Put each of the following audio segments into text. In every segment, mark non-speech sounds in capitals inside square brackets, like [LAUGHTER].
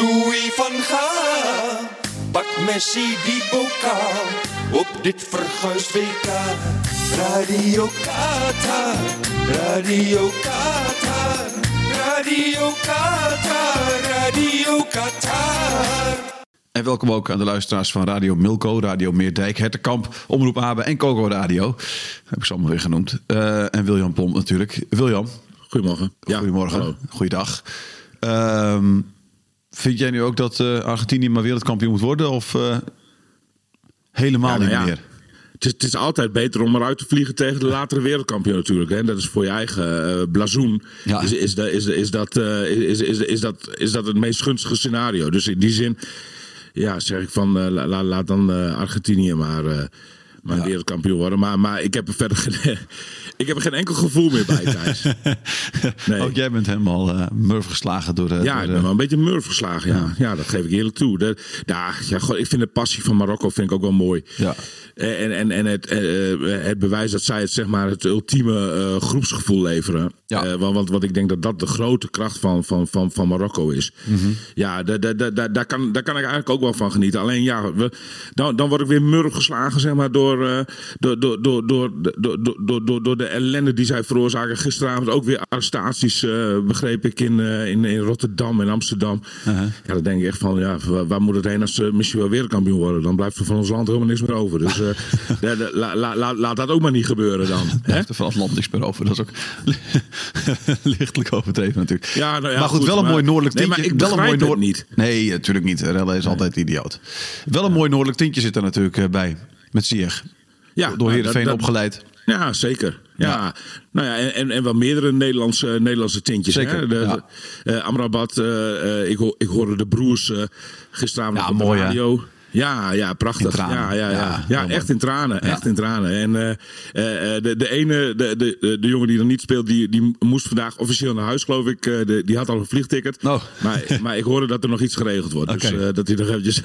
Louis van Gaal. Pak Messi die bokaal op dit verguisd WK. Radio Qatar, Radio Qatar, Radio Qatar, Radio Qatar. En welkom ook aan de luisteraars van Radio Milko, Radio Meerdijk, Hertenkamp, Omroep Abe en Coco Radio. heb ik ze allemaal weer genoemd. Eh, en William Pomp natuurlijk. William. Goedemorgen. Ja, Goedemorgen. hallo. Goeiedag. Ehm, vind jij nu ook dat eh, Argentinië maar wereldkampioen moet worden? Of eh, helemaal Ja, nou niet ja. meer? Het is, het is altijd beter om eruit te vliegen tegen de latere wereldkampioen natuurlijk. Hè. Dat is voor je eigen eh blazoen. Ja. Is, is, is, is, dat, is, is, is, dat, is dat het meest gunstige scenario. Dus in die zin ja, zeg ik van la- la- laat dan Argentinië maar, maar wereldkampioen worden. Maar, maar ik heb er verder ik heb er geen enkel gevoel meer bij, Thijs. [LAUGHS] Nee. Ook jij bent helemaal eh murf geslagen door... eh, Ja, door, ik eh, ben wel een beetje murf geslagen. Ja. Ja. dat geef ik eerlijk toe. De, ja, ja, god, ik vind de passie van Marokko vind ik ook wel mooi. Ja. En, en, en het, eh, eh, het bewijs dat zij het, zeg maar, het ultieme eh, groepsgevoel leveren. Ja. Eh, want, want, want ik denk dat dat de grote kracht van, van, van, van Marokko is. Mhm. Ja, daar, daar, daar, daar, kan, daar kan ik eigenlijk ook wel van genieten. Alleen ja, we, dan, dan word ik weer murf geslagen zeg maar, door, eh, door, door, door, door, door, door, door, door, door de ellende die zij veroorzaken. Gisteravond ook weer arrestaties, eh, begreep ik, in, eh, in, in Rotterdam en Amsterdam. Ja, dan denk ik echt van, ja, waar, waar moet het heen als ze misschien wel wereldkampioen worden? Dan blijft er van ons land helemaal niks meer over. Dus eh, [LAUGHS] de- la- la- la- laat dat ook maar niet gebeuren dan. Blijft er van het land niks meer over. Dat is ook [LAUGHS] lichtelijk overdreven natuurlijk. Ja, nou ja, maar goed, goed, wel een mooi noordelijk Nee, tintje. maar ik wel een mooi noord... niet. Nee, natuurlijk niet. Relle is altijd idioot. Wel een mooi noordelijk tintje zit er natuurlijk eh, bij. Met Ziyech. Ja, Door nou, Heerenveen dat- dat- opgeleid. Ja, zeker. Ja. Nou ja, en, en, wel meerdere Nederlandse, Nederlandse tintjes. Zeker, Hè? De, ja. de- eh, Amrabat, eh, eh, ik, ho- ik hoorde de broers eh, gisteravond Ja, op de mooi, hè? Ja, ja, prachtig. Ja, ja, ja. Ja, echt in tranen. Echt in tranen. En eh, eh, eh, de, de ene, de, de, de, jongen die er niet speelt, die, die moest vandaag officieel naar huis, geloof ik. De, die had al een vliegticket. Oh. Maar, [LAUGHS] maar ik hoorde dat er nog iets geregeld wordt. Dus dat hij nog eventjes,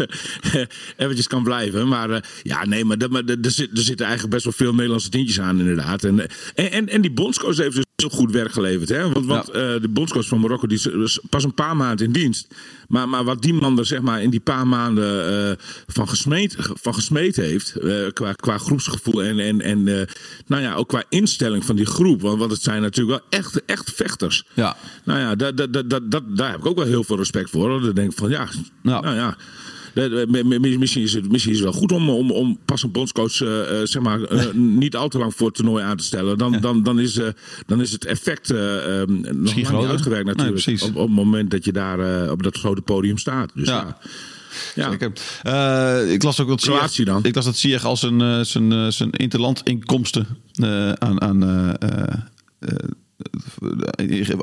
[LAUGHS] eventjes kan blijven. Maar ja, nee, maar, dat, maar er, zit- er zitten eigenlijk best wel veel Nederlandse tintjes aan, inderdaad. En, en, en, en die bondscoach heeft dus heel goed werk geleverd. Hè? Want, want Ja. eh, de bondscoach van Marokko die is is pas een paar maanden in dienst. Maar, maar wat die man er zeg maar, in die paar maanden eh, van, gesmeed, van gesmeed heeft, eh, qua, qua groepsgevoel en, en, en eh, nou ja, ook qua instelling van die groep. Want, want het zijn natuurlijk wel echt, echt vechters. Ja. Nou ja, dat, dat, dat, dat, daar heb ik ook wel heel veel respect voor. hoor. Dan denk ik van ja, nou ja. Mi- mi- Misschien is, het, misschien is het wel goed om, om, om pas een bondscoach eh, eh, zeg maar, eh, niet al te lang voor het toernooi aan te stellen. Dan, dan, dan, is, eh, dan is het effect eh, eh, nog niet uitgewerkt natuurlijk. op, op het moment dat je daar eh, op dat grote podium staat. Dus Ja. ja. Zeker. Eh, ik las ook dat Kroatië dan? Ik las dat Ziyech als zijn, eh, zijn, eh, zijn interlandinkomsten eh, aan, aan, eh, eh, eh,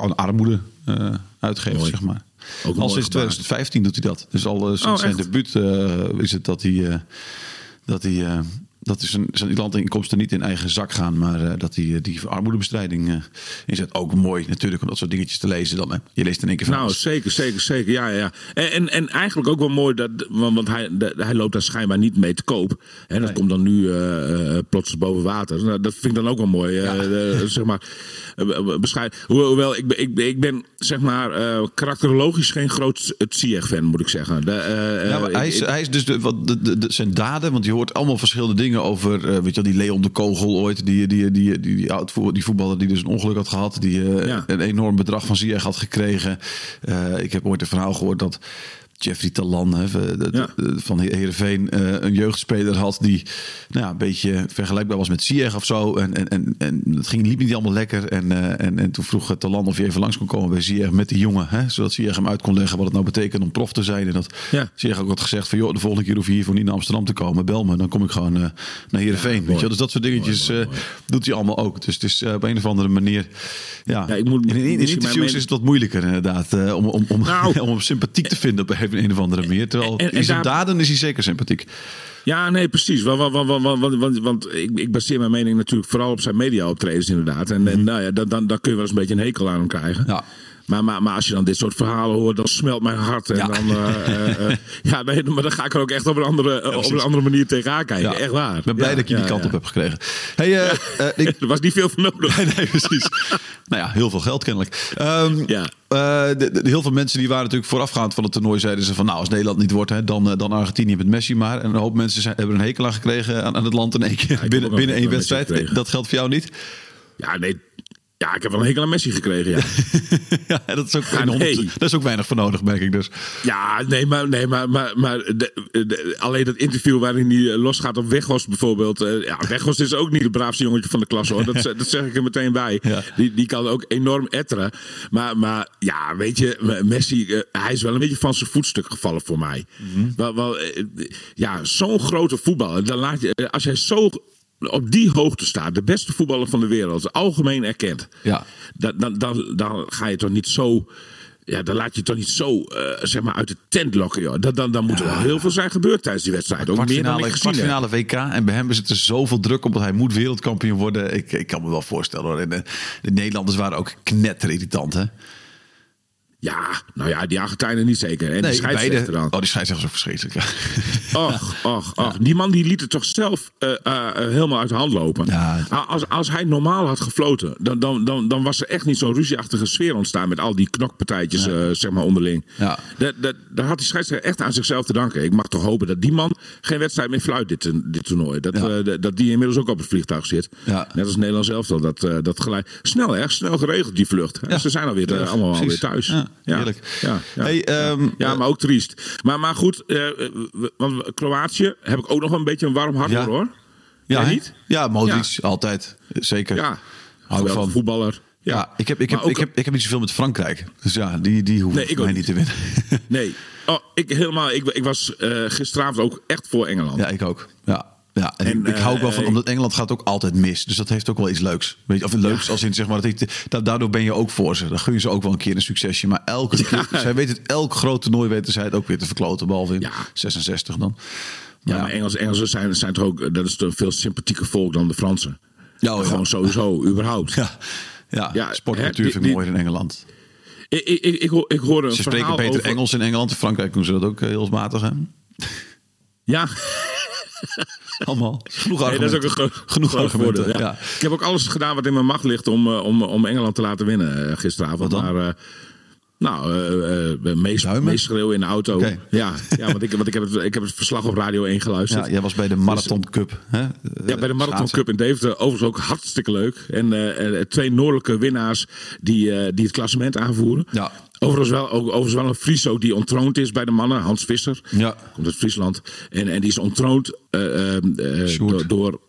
aan armoede eh, uitgeeft, Mooi. zeg maar. Ook al sinds gebaar. 2015 doet hij dat. Dus al eh, sinds Oh, zijn debuut eh, is het dat hij, eh, dat hij eh, dat is zijn, zijn landinkomsten niet in eigen zak gaan, maar eh, dat hij eh, die armoedebestrijding eh inzet. Ook mooi natuurlijk om dat soort dingetjes te lezen dan. Hè. Je leest in één keer van Nou, zeker, zeker, zeker. Ja, ja. En, en, en eigenlijk ook wel mooi, dat, want, want hij, de- hij loopt daar schijnbaar niet mee te koop. En dat komt dan nu plots boven water. Nou, dat vind ik dan ook wel mooi. zeg maar, bescheiden. Hoewel, ik, ben- ik, ben- ik ben, zeg maar, karakterologisch geen groot Ziyech-fan, moet ik zeggen. De, Ja, hij, ik- is, hij is dus de, wat, de, de- zijn daden, want je hoort allemaal verschillende dingen dingen over, eh, weet je wel, die Leon de Kogel ooit, die, die, die, die, die, oud voetbal- die voetballer die dus een ongeluk had gehad, die eh, Ja. een enorm bedrag van Ziyech had gekregen. Eh, ik heb ooit een verhaal gehoord dat Jeffrey Talan hè, de- Ja. de- van Heerenveen eh een jeugdspeler had die nou ja, een beetje vergelijkbaar was met Ziyech of zo. En, en, en, en het ging, liep niet allemaal lekker. En, eh, en, en toen vroeg Talan of hij even langs kon komen bij Ziyech met die jongen. Hè, zodat Ziyech hem uit kon leggen wat het nou betekent om prof te zijn. En dat Ja. Ziyech ook had gezegd van joh, de volgende keer hoef je hiervoor niet naar Amsterdam te komen. Bel me, dan kom ik gewoon eh, naar Heerenveen. weet je. Dus dat soort dingetjes eh, doet hij allemaal ook. Dus het is eh, op een of andere manier... Ja, Ja, ik moet- in, in, interviews is het wat moeilijker inderdaad. eh, om, om, om, Nou. [LAUGHS] om hem sympathiek te vinden op een, [LAUGHS] een of andere manier. Terwijl En- en in zijn daar- daden is hij zeker sympathiek. Ja, nee, precies. Want, want, want, want, want, want, want ik, ik baseer mijn mening natuurlijk vooral op zijn media-optredens inderdaad. En, en nou ja, dan, dan, dan kun je wel eens een beetje een hekel aan hem krijgen. Ja. Maar, maar, maar als je dan dit soort verhalen hoort, dan smelt mijn hart. En Ja. dan, eh, eh, eh, [LAUGHS] ja, nee, maar dan ga ik er ook echt op een andere, op een andere manier tegenaan kijken. Echt waar. Ik ben blij dat je die kant op hebt gekregen. Hey, ik, [LAUGHS] Er was niet veel voor nodig. nee, nee, precies. [LAUGHS] nou ja, heel veel geld kennelijk. Ehm, Ja. de- de- heel veel mensen die waren natuurlijk voorafgaand van het toernooi zeiden ze van nou als Nederland niet wordt hè, dan, dan Argentinië met Messi maar. En een hoop mensen zijn, hebben een hekel aan gekregen aan, aan het land in één keer binnen, binnen één wedstrijd. Dat geldt voor jou niet? Ja, nee. Ja, ik heb wel een hekel aan Messi gekregen, ja. [LAUGHS] ja, dat is, ook geen nee. dat is ook weinig voor nodig, merk ik dus. Ja, nee, maar, nee, maar, maar, maar de, de- alleen dat interview waarin hij eh, losgaat op Weghorst bijvoorbeeld. eh, ja, Weghorst is ook niet het braafste jongetje van de klas hoor. Dat, [LAUGHS] dat zeg ik er meteen bij. Ja. Die, die kan ook enorm etteren. Maar, maar ja, weet je, Messi, eh, hij is wel een beetje van zijn voetstuk gevallen voor mij. Mhm. wel, wel, ja, zo'n grote voetballer. Dan laat je, als jij zo op die hoogte staat, de beste voetballer van de wereld, algemeen erkend. Ja. Dan, dan, dan, dan ga je toch niet zo. Ja, dan laat je toch niet zo eh, zeg maar uit de tent lokken. Joh. Dan, dan, dan moet er wel heel veel zijn gebeurd tijdens die wedstrijd. Ook meer dan ik Kwartfinale, kwartfinale WK. En bij hem zit er zoveel druk op dat hij moet wereldkampioen worden. Ik, ik kan me wel voorstellen hoor. En de, de Nederlanders waren ook knetter irritant hè? Ja, nou ja, die Argentijnen niet zeker. En die Nee, scheidsrechter dan. Oh, die scheidsrechter is ook verschrikkelijk. ja. [LAUGHS] Och, och, och. Die man die liet het toch zelf eh, eh, eh, helemaal uit de hand lopen. Ja. A- Als, als hij normaal had gefloten, dan, dan, dan, dan was er echt niet zo'n ruzieachtige sfeer ontstaan met al die knokpartijtjes zeg maar onderling. Ja. Dat, dat, daar had die scheidsrechter echt aan zichzelf te danken. Ik mag toch hopen dat die man geen wedstrijd meer fluit dit, dit toernooi. Dat, dat- die inmiddels ook op het vliegtuig zit. Net als Nederland zelf al. Dat, dat gelijk. Snel erg snel geregeld die vlucht. Ze zijn alweer, allemaal alweer Precies. thuis. Ja, heerlijk. Ja, ja. Hey, ehm, ja, maar ook triest. Maar, maar goed, we- want Kroatië heb ik ook nog een beetje een warm hart voor hoor. Ja, Jij niet? Ja, Modric, altijd. Zeker. Ja, Hou van. voetballer. Ja, ik, heb, ik, heb, ook- ik, heb, ik heb niet zoveel met Frankrijk. Dus ja, die, die hoeven Nee, mij niet te winnen. Nee, oh, ik, helemaal, ik, ik was eh, gisteravond ook echt voor Engeland. ja, ik ook. Ja. Ja, en, En, ik, ik hou ook wel van, eh, omdat Engeland gaat ook altijd mis. Dus dat heeft ook wel iets leuks. Weet je, of leuks als in, zeg maar, dat da- daardoor ben je ook voor ze. Dan gun je ze ook wel een keer een succesje. Maar elke keer, zij weten het, elk groot toernooi weten zij het ook weer te verkloten. Behalve in Ja. 66 dan. Ja, maar Engels, Engelsen zijn, zijn toch ook, dat is toch een veel sympathieker volk dan de Fransen. Ja, oh ja. Gewoon sowieso, überhaupt. Ja, ja, Ja, sportcultuur vind ik die- mooier in Engeland. Ik, ik, ik, ik, hoor- ik hoorde een Ze spreken beter over- Engels in Engeland. In Frankrijk doen ze dat ook eh, heel matig. Hè? Ja, [LAUGHS] Allemaal. Genoeg nee, argumenten. dat is ook een Genoeg groot argumenten. voordeel, ja. ja. Ik heb ook alles gedaan wat in mijn macht ligt om, eh, om, om Engeland te laten winnen eh, gisteravond. Maar, eh, nou, eh eh, meest, Duimen? meest schreeuwen in de auto. Ja, ja want, ik, want ik, heb het, ik heb het verslag op Radio 1 geluisterd. Ja, jij was bij de Marathon Cup. Hè? Ja, bij de Marathon. Cup in Deventer. Overigens ook hartstikke leuk. En eh, eh, twee noordelijke winnaars die, eh, die het klassement aanvoeren. Ja. Overigens wel, ook, overigens wel een Fries ook die ontroond is bij de mannen. Hans Visser. Ja. Komt uit Friesland. En, en die is ontroond eh, eh, eh, door... door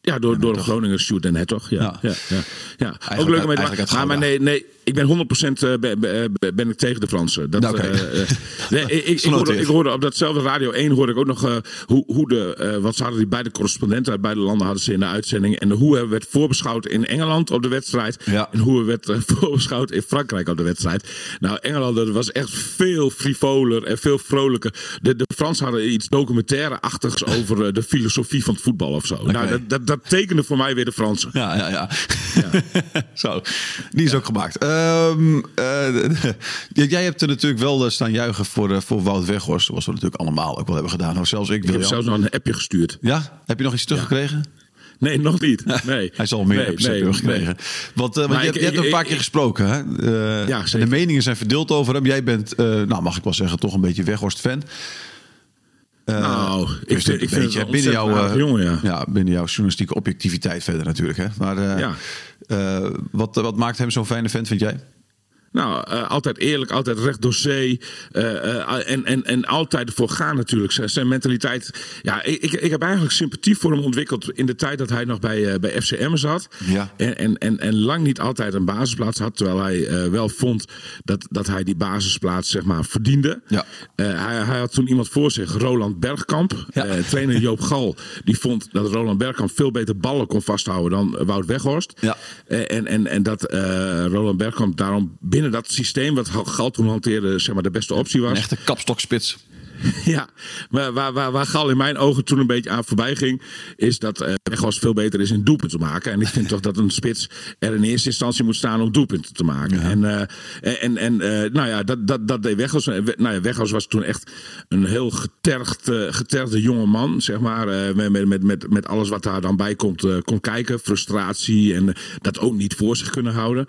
ja, door, door een Groninger Sjoerd en Hertog. Ja, Ja. ja. Ja, ja, Ook leuk om mee te maken. Maar, nee, nee, ik ben 100% eh, ben, ben, ben ik tegen de Fransen. Dat, Nou, oké. eh, eh, [LAUGHS] nee, ik, ik, ik, hoorde, ik hoorde op datzelfde Radio 1 hoorde ik ook nog eh, hoe, hoe de, eh wat ze hadden die beide correspondenten uit beide landen hadden ze in de uitzending. En hoe er werd voorbeschouwd in Engeland op de wedstrijd. Ja. En hoe er werd eh, [LAUGHS] voorbeschouwd in Frankrijk op de wedstrijd. Nou, Engeland dat was echt veel frivoler en veel vrolijker. De, de Fransen hadden iets documentaire-achtigs [LAUGHS] over eh, de filosofie van het voetbal of zo. Nou, dat, dat, dat tekende voor mij weer de Fransen. Ja, ja, ja. [LAUGHS] Zo, die is ook gemaakt. Ehm, eh, [LAUGHS] jij hebt er natuurlijk wel eh, staan juichen voor, eh, voor Wout Weghorst. Zoals we natuurlijk allemaal ook wel hebben gedaan. Hoor. Zelfs ik, Ik heb zelfs nog een appje gestuurd. Ja? Heb je nog iets teruggekregen? Nee, nog niet. [LAUGHS] Nee. Hij zal meer nee, nee, hebben gekregen. nee. Want, je, ik- hebt- je hebt ik- een paar keer gesproken. Hè? Eh, Ja, de meningen zijn verdeeld over hem. Jij bent, nou mag ik wel zeggen, toch een beetje Weghorst-fan. Eh, Nou, ik dus vind- een ik vind beetje het binnen jouw, jongen, ja. binnen jouw journalistieke objectiviteit verder natuurlijk. Hè? Maar eh, Ja. eh, wat, wat maakt hem zo'n fijne vent, vind jij? Nou, eh, altijd eerlijk, altijd recht door zee. eh, eh, en, en, en altijd ervoor gaan natuurlijk. Zijn, mentaliteit. Ja, ik, ik, heb eigenlijk sympathie voor hem ontwikkeld in de tijd dat hij nog bij, bij FCM zat. Ja. En, en, en, en lang niet altijd een basisplaats had. Terwijl hij wel vond dat, dat hij die basisplaats zeg maar, verdiende. Ja. Hij, hij had toen iemand voor zich, Roland Bergkamp. Ja. Trainer [LAUGHS] Joop Gal. Die vond dat Roland Bergkamp veel beter ballen kon vasthouden dan Wout Weghorst. Ja. En, en, en dat Roland Bergkamp daarom binnen dat systeem wat Gal toen hanteerde, zeg maar, de beste optie was. Een echte kapstokspits. [LAUGHS] Ja, maar waar, waar, waar Gal in mijn ogen toen een beetje aan voorbij ging, is dat Weghorst veel beter is in doelpunten te maken. En ik vind toch dat een spits er in eerste instantie moet staan om doelpunten te maken. En, eh, en, en eh, nou ja, dat, dat, dat deed Weghorst. We- Nou ja, Weghorst was toen echt een heel getergd, getergde jonge man, zeg maar. met, met, met, met, alles wat daar dan bij komt, kon kijken. Frustratie en dat ook niet voor zich kunnen houden.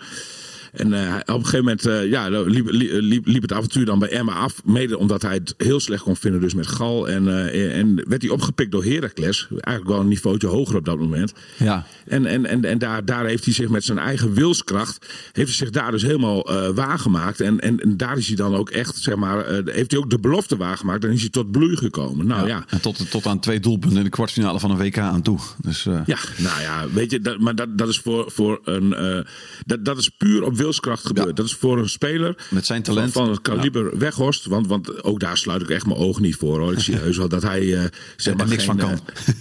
En eh, op een gegeven moment eh, ja, liep, liep, liep het avontuur dan bij Emma af. Mede omdat hij het heel slecht kon vinden dus met Gal. En, eh, en werd hij opgepikt door Heracles. Eigenlijk wel een niveautje hoger op dat moment. Ja. En, en, en, en daar, daar heeft hij zich met zijn eigen wilskracht... heeft hij zich daar dus helemaal eh, waargemaakt. En, en, en daar is hij dan ook echt, zeg maar... eh, heeft hij ook de belofte waargemaakt. En is hij tot bloei gekomen. Nou ja, En tot, tot aan twee doelpunten in de kwartfinale van een WK aan toe. Dus eh, ja, nou ja, weet je, dat, maar dat, dat is voor, voor een. eh, dat, dat is puur op wilskracht gebeurd. Ja. Dat is voor een speler. Met zijn talent. Van, het kaliber Weghorst. Want, want ook daar sluit ik echt mijn ogen niet voor hoor. Ik zie [LAUGHS] heus wel dat hij. eh zeg Er maar niks geen, van kan. eh,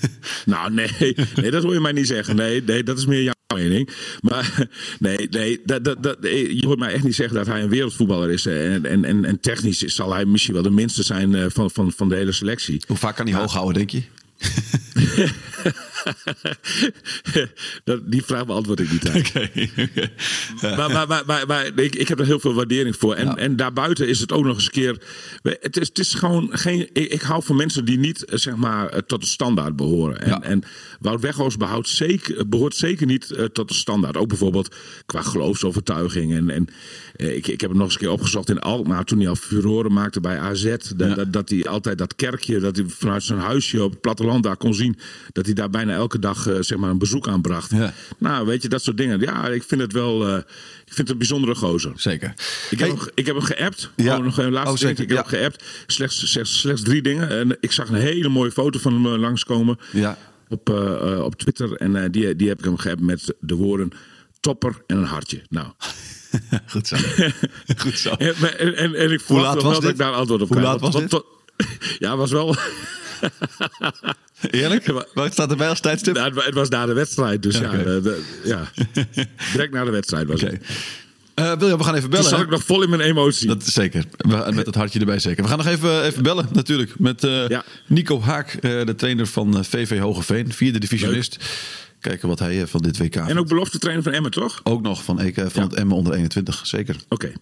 [LAUGHS] nou, nee, nee, dat hoor je mij niet zeggen. Nee, nee dat is meer jouw mening. Maar [LAUGHS] nee, nee dat, dat, dat, je hoort mij echt niet zeggen dat hij een wereldvoetballer is. En, en, en, en technisch zal hij misschien wel de minste zijn eh, van, van, van de hele selectie. hoe vaak kan hij hoog houden, denk je? [LAUGHS] die vraag beantwoord ik niet. [LAUGHS] [LAUGHS] Maar, maar, maar, maar, maar ik, ik heb er heel veel waardering voor. En, Ja. en daarbuiten is het ook nog eens een keer. Het is, het is gewoon geen. Ik, ik hou van mensen die niet eh, zeg maar eh, tot de standaard behoren. En, Ja. en Wout Weghorst behoudt zeker, behoort zeker niet eh, tot de standaard. Ook bijvoorbeeld qua geloofsovertuiging. En, en ik, ik heb het nog eens een keer opgezocht in Alkmaar. Toen hij al furoren maakte bij AZ. Dat, Ja. dat, dat hij altijd dat kerkje. Dat hij vanuit zijn huisje op het platteland daar kon zien. Dat hij daar bijna elke dag eh, zeg maar een bezoek aanbracht. Ja. Nou, weet je, dat soort dingen. Ja, ik vind het wel. eh, ik vind het een bijzondere gozer. Zeker. Ik heb, hem, ik heb hem geappt. Ja. Oh, nog een laatste Oh, zeker, Ik heb hem geappt. Slechts, slechts, slechts drie dingen. En ik zag een hele mooie foto van hem eh, langskomen Ja. op, op Twitter. En die, die heb ik hem geappt met de woorden topper en een hartje. Nou, [LAUGHS] Goed zo. [LAUGHS] Goed zo. en, en, en, en ik verwacht laat wel was dat dit? ik daar antwoord op Hoe krijg. laat was Want- dit? [LAUGHS] Ja, was wel. [LAUGHS] Eerlijk? Wat staat erbij als tijdstip? Nou, het wa- het was na de wedstrijd. Dus ja, Oké. de- de- ja, [LAUGHS] direct na de wedstrijd was het. Eh, William, we gaan even Toen bellen. zat hè? ik nog vol in mijn emotie. Dat is zeker. We- Met het hartje erbij zeker. We gaan nog even, even bellen natuurlijk. Met eh, Ja. Nico Haak, eh, de trainer van eh, VV Hogeveen. Vierde divisionist. Kijken wat hij eh, van dit WK En vindt. ook belofte trainer van Emmen, toch? Ook nog van, EK, van Ja. het Emmen onder 21. Zeker. Oké.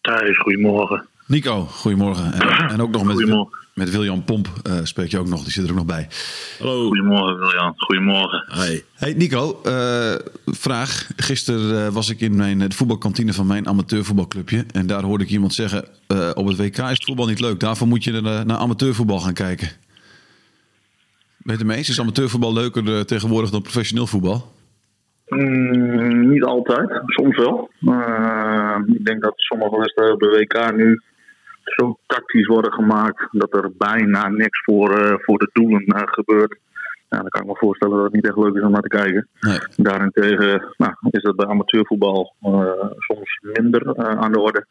Thijs, goedemorgen. Nico, goedemorgen. En, en ook nog met, met William Pomp eh, spreek je ook nog. Die zit er ook nog bij. Hallo. Goedemorgen, William. Goedemorgen. Hi. Hey Nico, eh, vraag. Gisteren eh, was ik in mijn, de voetbalkantine van mijn amateurvoetbalclubje. En daar hoorde ik iemand zeggen, eh, op het WK is het voetbal niet leuk. Daarvoor moet je naar, naar amateurvoetbal gaan kijken. Ben je het ermee eens? Is amateurvoetbal leuker tegenwoordig dan professioneel voetbal? Mm, niet altijd, soms wel. Eh, ik denk dat sommige wedstrijden op de WK nu zo tactisch worden gemaakt dat er bijna niks voor, eh, voor de doelen eh, gebeurt. Ja, dan kan ik me voorstellen dat het niet echt leuk is om naar te kijken. Nee. Daarentegen nou, is dat bij amateurvoetbal eh, soms minder eh, aan de orde.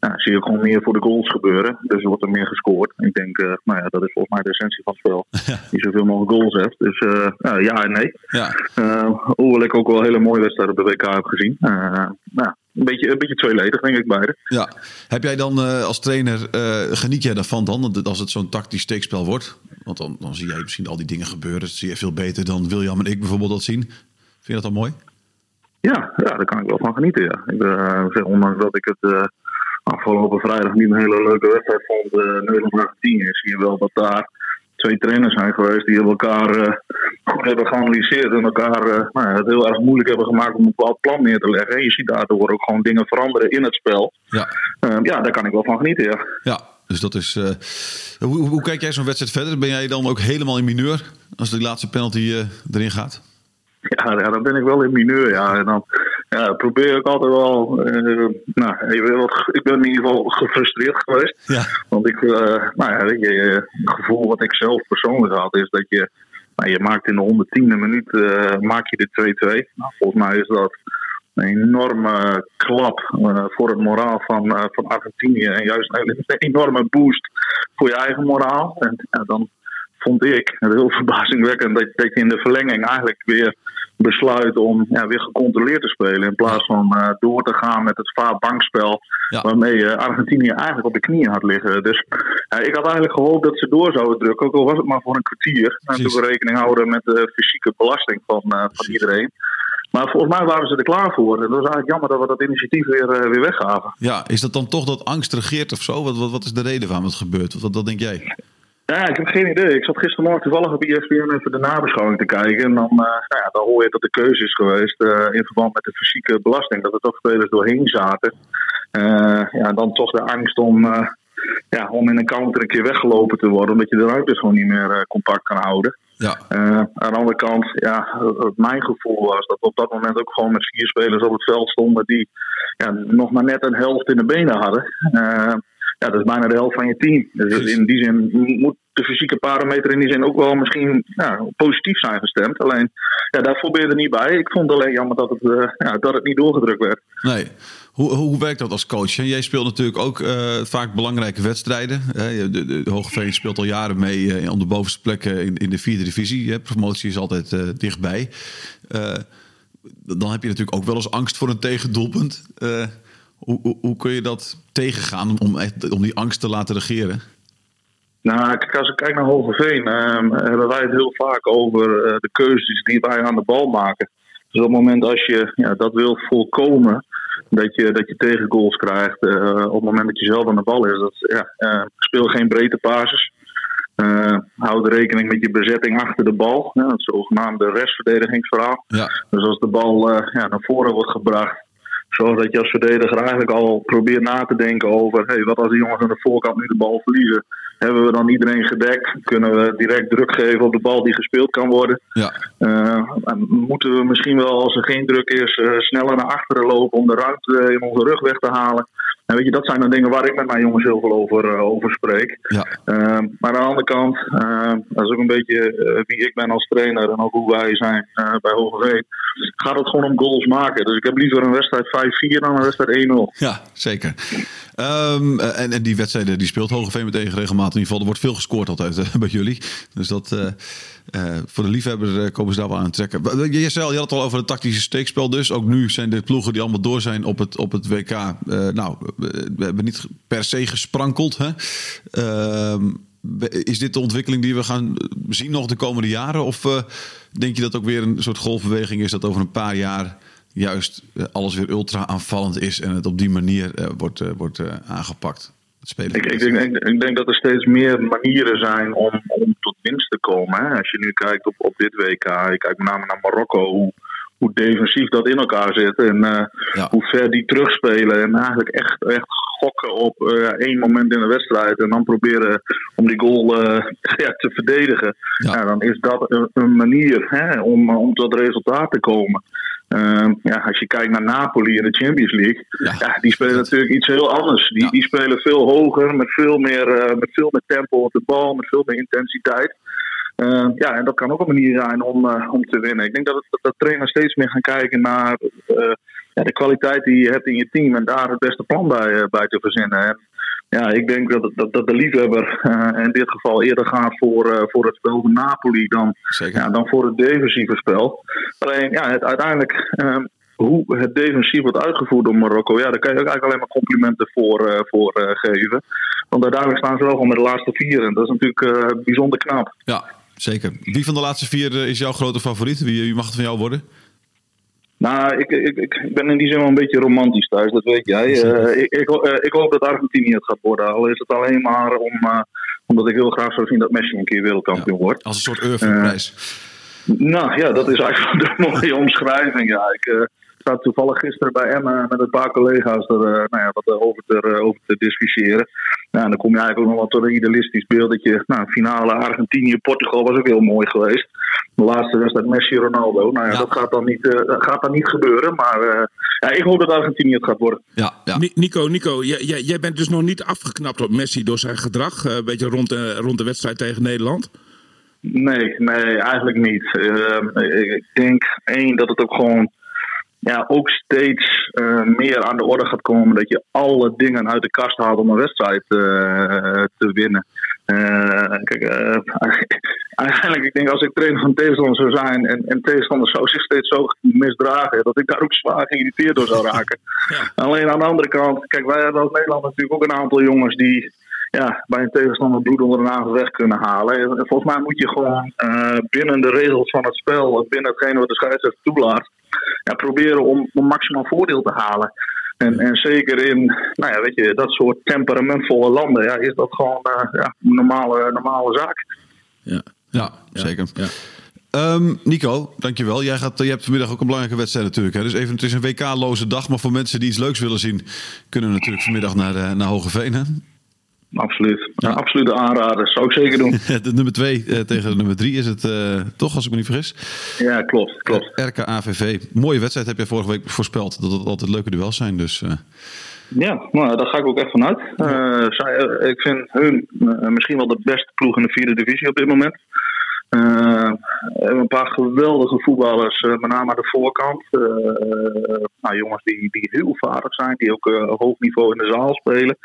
Ja, zie je gewoon meer voor de goals gebeuren. Dus er wordt er meer gescoord. Ik denk, eh, nou ja, dat is volgens mij de essentie van het spel. [LAUGHS] Die zoveel mogelijk goals heeft. Dus ja, ja en nee. Ja, hoewel ik ook wel hele mooie wedstrijden op de WK heb gezien. Nou, een, beetje, een beetje tweeledig, denk ik, beide. ja. Heb jij dan eh, als trainer, eh, geniet jij daarvan dan? Als het zo'n tactisch steekspel wordt? Want dan, dan zie jij misschien al die dingen gebeuren. Dat zie je veel beter dan William en ik bijvoorbeeld dat zien. Vind je dat dan mooi? Ja, ja, daar kan ik wel van genieten. Ja. Ik eh, zeg, ondanks dat ik het afgelopen vrijdag niet een hele leuke wedstrijd vond, Nederland-Argentinië, zie je wel dat daar twee trainers zijn geweest die elkaar eh, goed hebben geanalyseerd en elkaar eh, nou, ja, het heel erg moeilijk hebben gemaakt om een bepaald plan neer te leggen. En je ziet daardoor ook gewoon dingen veranderen in het spel. Ja, Eh, ja, daar kan ik wel van genieten, ja. ja. Dus dat is. eh, hoe, hoe kijk jij zo'n wedstrijd verder? Ben jij dan ook helemaal in mineur als de laatste penalty erin gaat? Ja, ja, dan ben ik wel in mineur, ja. En dan ja, probeer ik altijd wel... eh, nou, ik ben in ieder geval gefrustreerd geweest. Ja. Want ik, eh, nou ja, weet je, het gevoel wat ik zelf persoonlijk had is dat je, nou, je maakt in de 110e minuut eh, maak je de 2-2. Nou, volgens mij is dat een enorme klap voor het moraal van, van Argentinië en juist een, een enorme boost voor je eigen moraal. En dan vond ik het heel [LAUGHS] verbazingwekkend dat, dat je in de verlenging eigenlijk weer besluit om ja, weer gecontroleerd te spelen. In plaats van eh, door te gaan met het vaak bankspel. Ja. Waarmee je Argentinië eigenlijk op de knieën had liggen. Dus ik had eigenlijk gehoopt dat ze door zouden drukken. Ook al was het maar voor een kwartier. En Precies. toen we rekening houden met de fysieke belasting van, eh, van iedereen. Maar volgens mij waren ze er klaar voor. En het was eigenlijk jammer dat we dat initiatief weer, eh, weer weggaven. Ja, is dat dan toch dat angst regeert of zo? Wat, wat, wat is de reden van wat gebeurt? Wat, wat denk jij? Ja, ik heb geen idee. Ik zat gistermorgen toevallig op ESPN even de nabeschouwing te kijken. En dan, eh, nou ja, dan hoor je dat de keuze is geweest eh, in verband met de fysieke belasting. Dat er toch spelers doorheen zaten. Eh, ja, dan toch de angst om, ja, om in een counter een keer weggelopen te worden. Omdat je de ruimte gewoon niet meer compact kan houden. Ja, aan de andere kant, ja, mijn gevoel was dat we op dat moment ook gewoon met vier spelers op het veld stonden die ja, nog maar net een helft in de benen hadden. Ja, dat is bijna de helft van je team. Dus in die zin moet de fysieke parameter in die zin ook wel misschien ja, positief zijn gestemd. Alleen, ja, je er niet bij. Ik vond alleen jammer dat het, eh, ja, dat het niet doorgedrukt werd. nee. Hoe, hoe werkt dat als coach? Jij speelt natuurlijk ook eh, vaak belangrijke wedstrijden. De, de, de Hogeveen speelt al jaren mee om de bovenste plekken in, in de vierde divisie. Hè? Promotie is altijd dichtbij. Dan heb je natuurlijk ook wel eens angst voor een tegendoelpunt. Hoe, hoe, hoe kun je dat tegengaan om, echt, om die angst te laten regeren? Nou, kijk, als ik kijk naar Hogeveen, ehm, hebben wij het heel vaak over eh, de keuzes die wij aan de bal maken. Dus op het moment als je ja, dat wil voorkomen, dat je, dat je tegengoals krijgt, eh, op het moment dat je zelf aan de bal is, dat, ja, eh, speel geen breedte passes. Eh, houd rekening met je bezetting achter de bal, ja, het zogenaamde restverdedigingsverhaal. Ja, Dus als de bal ja, naar voren wordt gebracht, zorg dat je als verdediger eigenlijk al probeert na te denken over: hey, wat als de jongens aan de voorkant nu de bal verliezen? Hebben we dan iedereen gedekt? Kunnen we direct druk geven op de bal die gespeeld kan worden? ja, Eh, en moeten we misschien wel, als er geen druk is, eh, sneller naar achteren lopen om de ruimte in onze rug weg te halen? En weet je, dat zijn dan dingen waar ik met mijn jongens heel veel over, eh, over spreek. ja, Uh, maar aan de andere kant, uh, dat is ook een beetje uh, wie ik ben als trainer en ook hoe wij zijn uh, bij Hogeveen. Gaat het gewoon om goals maken. Dus ik heb liever een wedstrijd 5-4 dan een wedstrijd 1-0. ja zeker. Ehm, en, en die wedstrijden die speelt Hogeveen meteen regelmatig. In ieder geval, er wordt veel gescoord altijd eh, [LAUGHS] bij jullie. Dus dat, eh, voor de liefhebber eh, komen ze daar wel aan trekken. Je, je, had het al over het tactische steekspel dus. Ook nu zijn de ploegen die allemaal door zijn op het, op het WK. eh, nou, we, hebben niet per se gesprankeld. Hè? Ehm, is dit de ontwikkeling die we gaan zien nog de komende jaren? Of denk je dat ook weer een soort golfbeweging is dat over een paar jaar juist alles weer ultra aanvallend is en het op die manier wordt, wordt aangepakt? Spelen. Ik, ik, denk, ik, ik denk dat er steeds meer manieren zijn om, om tot winst te komen. Hè. Als je nu kijkt op, op dit WK, je kijkt met name naar Marokko, hoe, hoe defensief dat in elkaar zit en uh, Ja. hoe ver die terugspelen. En eigenlijk echt, echt gokken op uh, één moment in de wedstrijd en dan proberen om die goal uh, [LAUGHS] ja, te verdedigen. Ja. Ja, dan is dat een, een manier hè, om, om tot resultaat te komen. Uh, ja, als je kijkt naar Napoli in de Champions League, Ja. ja. die spelen natuurlijk iets heel anders. Die, Ja. die spelen veel hoger, met veel, meer, uh, met veel meer tempo op de bal, met veel meer intensiteit. Uh, ja, en dat kan ook een manier zijn om, uh, om te winnen. Ik denk dat, het, dat trainers steeds meer gaan kijken naar uh, ja, de kwaliteit die je hebt in je team en daar het beste plan bij, bij te verzinnen. En ja, ik denk dat, dat, dat de liefhebber uh, in dit geval eerder gaat voor, uh, voor het spel van Napoli dan, Zeker. ja, dan voor het defensieve spel. Alleen ja, het, uiteindelijk uh, hoe het defensief wordt uitgevoerd door Marokko, ja, daar kan je ook eigenlijk alleen maar complimenten voor, uh, voor geven. Want uiteindelijk staan ze wel gewoon met de laatste vier en dat is natuurlijk bijzonder knap. Ja, zeker. Wie van de laatste vier eh, is jouw grote favoriet? Wie, wie mag het van jou worden? Nou, ik, ik, ik ben in die zin wel een beetje romantisch thuis, dat weet jij. Eh, ik, ik, eh, ik hoop dat Argentinië het gaat worden. Al is het alleen maar om, eh, omdat ik heel graag zou zien dat Messi een keer wereldkampioen wordt. Als een soort Euroflip-prijs. Nou ja, dat is eigenlijk [LAUGHS] de mooie omschrijving. Ja, ik zat toevallig gisteren bij Emma met een paar collega's er nou ja, wat over, te, over te discussiëren. En dan kom je eigenlijk ook nog wel tot een idealistisch beeldetje. Nou, finale Argentinië-Portugal was ook heel mooi geweest. De laatste wedstrijd Messi-Ronaldo. Nou ja, Ja. dat gaat dan niet, eh, dat gaat dan niet gebeuren. Maar eh, ja, ik hoop dat Argentinië het gaat worden. Ja, ja. Ni- Nico, Nico jij, jij, jij bent dus nog niet afgeknapt op Messi door zijn gedrag. eh, een beetje rond, de rond de wedstrijd tegen Nederland. Nee, nee, eigenlijk niet. Ehm, ik denk één dat het ook gewoon ja, ook steeds eh, meer aan de orde gaat komen dat je alle dingen uit de kast haalt om een wedstrijd eh, te winnen. Eh, kijk, [LAUGHS] eigenlijk, ik denk als ik trainer van tegenstander zou zijn en, en zou zich steeds zo misdragen, dat ik daar ook zwaar geïrriteerd door zou raken. Alleen aan de andere kant, kijk, wij hebben als Nederland natuurlijk ook een aantal jongens die ja, bij een tegenstander bloed onder de nagel weg kunnen halen. En volgens mij moet je gewoon eh, binnen de regels van het spel, en binnen hetgene wat de scheidsrechter toelaat, ja, proberen om, om maximaal voordeel te halen. En, en zeker in nou ja, weet je, dat soort temperamentvolle landen ja, is dat gewoon eh, ja, een normale, normale zaak. Ja. Ja, zeker. Ja. Ehm, Nico, dankjewel. Jij gaat, je hebt vanmiddag ook een belangrijke wedstrijd natuurlijk. Hè? Dus even, het is een WK-loze dag. Maar voor mensen die iets leuks willen zien... kunnen we natuurlijk vanmiddag naar, eh, naar Hogeveen. Hè? Absoluut. Ja. absolute aanrader. Zou ik zeker doen. [LAUGHS] De nummer 2 tegen de nummer 3 is het eh, toch, als ik me niet vergis. Ja, klopt. klopt. RKAVV. Mooie wedstrijd heb jij vorige week voorspeld. Dat het altijd leuke duels zijn. Dus eh, Ja, nou, daar ga ik ook echt vanuit. Eh, zij, eh, ik vind hun eh, misschien wel de beste ploeg in de vierde divisie op dit moment. Eh, we hebben een paar geweldige voetballers, eh, met name aan de voorkant. Eh, eh, nou, jongens die, die heel vaardig zijn, die ook eh, hoog niveau in de zaal spelen.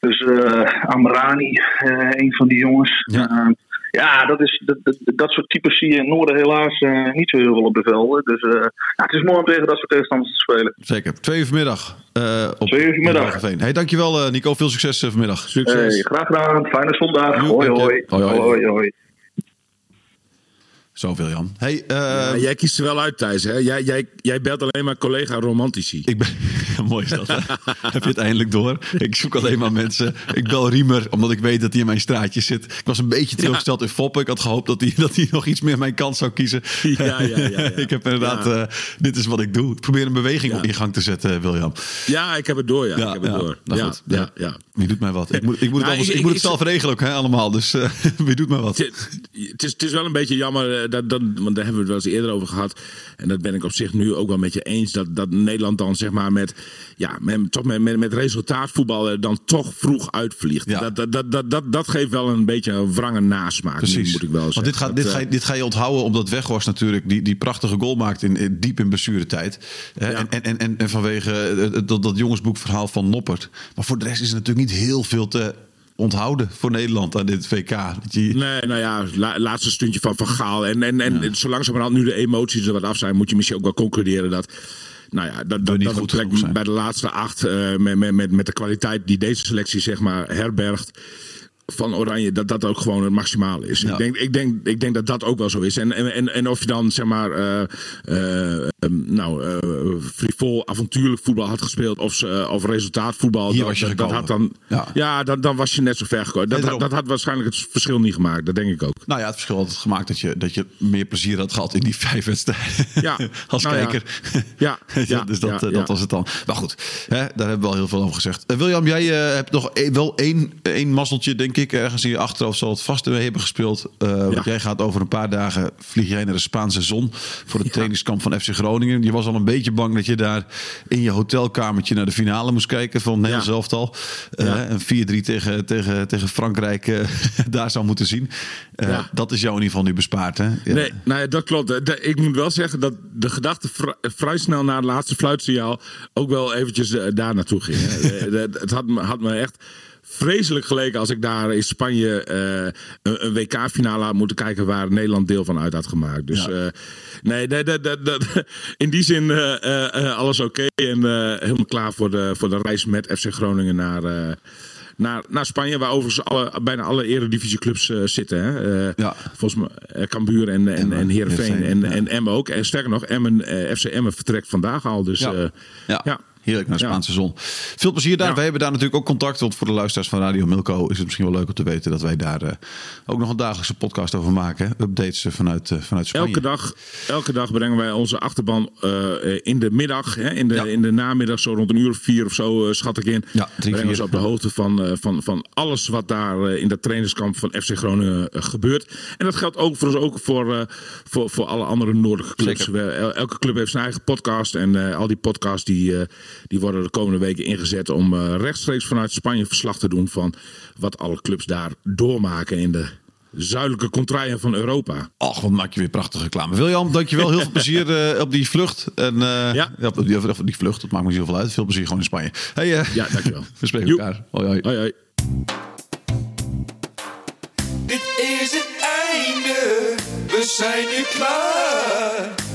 Dus eh Amrani, eh, een van die jongens. Ja. Eh, ja, dat, is, dat, dat, dat soort types zie je in het Noorden helaas eh, niet zo heel veel op de velden. Dus eh, ja, het is mooi om tegen dat soort tegenstanders te spelen. zeker. Twee uur vanmiddag. eh op Twee uur vanmiddag. Hey, dankjewel eh, Nico. Veel succes eh, vanmiddag. Succes. Hey, graag gedaan. Fijne zondag. Hoi, hoi. hoi, hoi. Zo, William. Hey, eh, Ja, jij kiest er wel uit, Thijs. Hè? Jij, jij, jij belt alleen maar collega romantici. Ik ben... [LAUGHS] Mooi is dat. [LAUGHS] Heb je het eindelijk door? Ik zoek alleen maar mensen. Ik bel Riemer, omdat ik weet dat hij in mijn straatje zit. Ik was een beetje teleurgesteld in Foppe. Ik had gehoopt dat hij, dat hij nog iets meer mijn kant zou kiezen. Ja, ja, ja, ja. [LAUGHS] ik heb inderdaad... Ja. eh, dit is wat ik doe. Ik probeer een beweging Ja. in gang te zetten, William. Ja, ik heb het door. Ja, ik heb het door. nou ja, goed. ja, ja. Wie doet mij wat? Ik moet, ik moet, het, [LAUGHS] Nou, ik- ik moet het zelf regelen ook, hè, allemaal. Dus eh, [LAUGHS] wie doet mij wat? Het, het is, het is wel een beetje jammer, eh, dat, dat, want daar hebben we het wel eens eerder over gehad. En dat ben ik op zich nu ook wel met je eens. Dat, dat Nederland dan zeg maar met, ja, met, toch met, met, met resultaatvoetbal dan toch vroeg uitvliegt. Ja. Dat, dat, dat, dat, dat, dat geeft wel een beetje een wrange nasmaak, Precies. moet ik wel zeggen. Want dit, gaat, dit, eh, ga je, dit ga je onthouden omdat Weghorst natuurlijk die, die prachtige goal maakt in, in- diep in blessuretijd. Ja. En, en, en, en, vanwege dat, dat jongensboekverhaal van Noppert. Maar voor de rest is er natuurlijk niet heel veel te onthouden voor Nederland aan dit VK. Dat je, Nee, nou ja, la- laatste stuntje van Van Gaal. En, en, en zo langzamerhand nu de emoties er wat af zijn, moet je misschien ook wel concluderen dat. Nou ja, dat, dat, niet dat zijn. bij de laatste acht, eh, met, met, met, met de kwaliteit die deze selectie zeg maar herbergt. Van Oranje, dat dat ook gewoon het maximale is. Ja. Ik, denk, ik, denk, ik denk dat dat ook wel zo is. En, en, en, en of je dan, zeg maar, eh, eh, ehm, nou, eh frivol, avontuurlijk voetbal had gespeeld. of, of resultaatvoetbal. Hier dat, was je dat, dat gekomen. had dan, Ja. ja, dan, dan was je net zo ver gekomen. Dat, Nee, dat, had waarschijnlijk het verschil niet gemaakt. Dat denk ik ook. Nou ja, het verschil had het gemaakt dat je, dat je meer plezier had gehad in die vijf wedstrijden. Ja. [LAUGHS] Als Nou kijker. [LAUGHS] Ja, ja, dus dat, dat was het dan. Maar goed, hè, daar hebben we al heel veel over gezegd. William, jij hebt nog e- wel één, één mazzeltje, denk ik. Ergens in je achterhoofd zal het vast hebben gespeeld. Eh, Want jij gaat over een paar dagen, vlieg jij naar de Spaanse zon... voor het trainingskamp van FC Groningen. Je was al een beetje bang dat je daar in je hotelkamertje... naar de finale moest kijken van het Nederlands Ja. elftal. Eh, Ja. Een 4-3 tegen, tegen, tegen Frankrijk eh, [LAUGHS] daar zou moeten zien. Ja. Dat is jou in ieder geval nu bespaard, hè? Ja. Nee, nou ja, dat klopt. De- ik moet wel zeggen dat de gedachte vri- vrij snel na het laatste fluitsignaal ook wel eventjes daar naartoe ging. [LAUGHS] het had me, had me echt vreselijk geleken als ik daar in Spanje eh, een, een WK-finale had moeten kijken waar Nederland deel van uit had gemaakt. Dus eh, nee, nee, dat- dat- dat- in die zin eh, alles oké en helemaal klaar voor de, voor de reis met FC Groningen naar, naar, naar Spanje, waar overigens alle, bijna alle eredivisieclubs eh, zitten. Hè. Ja. Volgens mij Cambuur en, en, en Heerenveen Heerenveen, en, ja. en Emmen ook. En sterker nog, Emmen, FC Emmen vertrekt vandaag al. Dus Ja. Ja. Heerlijk naar de. Spaanse zon. Veel plezier daar. Wij hebben daar natuurlijk ook contact. Want voor de luisteraars van Radio Milko is het misschien wel leuk om te weten dat wij daar eh, ook nog een dagelijkse podcast over maken. Updates eh, vanuit, eh, vanuit Spanje. Elke dag, elke dag brengen wij onze achterban in de middag, hè, in, de, in de namiddag, zo rond een uur of vier of zo, schat ik in. Ja, drie, brengen op de hoogte van, van, van alles wat daar in dat trainingskamp van FC Groningen gebeurt. En dat geldt ook voor, ons ook voor, voor, voor alle andere noordelijke clubs. Zeker. Elke club heeft zijn eigen podcast. En al die podcasts die, die worden de komende weken ingezet om eh, rechtstreeks vanuit Spanje verslag te doen van wat alle clubs daar doormaken in de zuidelijke contraien van Europa. Ach, wat maak je weer prachtige reclame. William, dankjewel. Heel veel plezier eh, op die vlucht. En, eh, Ja. op, die, op die vlucht, dat maakt me niet zoveel uit. Veel plezier gewoon in Spanje. Hey, eh, Ja, dankjewel. [LAUGHS] we spreken Joep. elkaar. Hoi, hoi. Hoi, hoi. Dit is het einde, we zijn nu klaar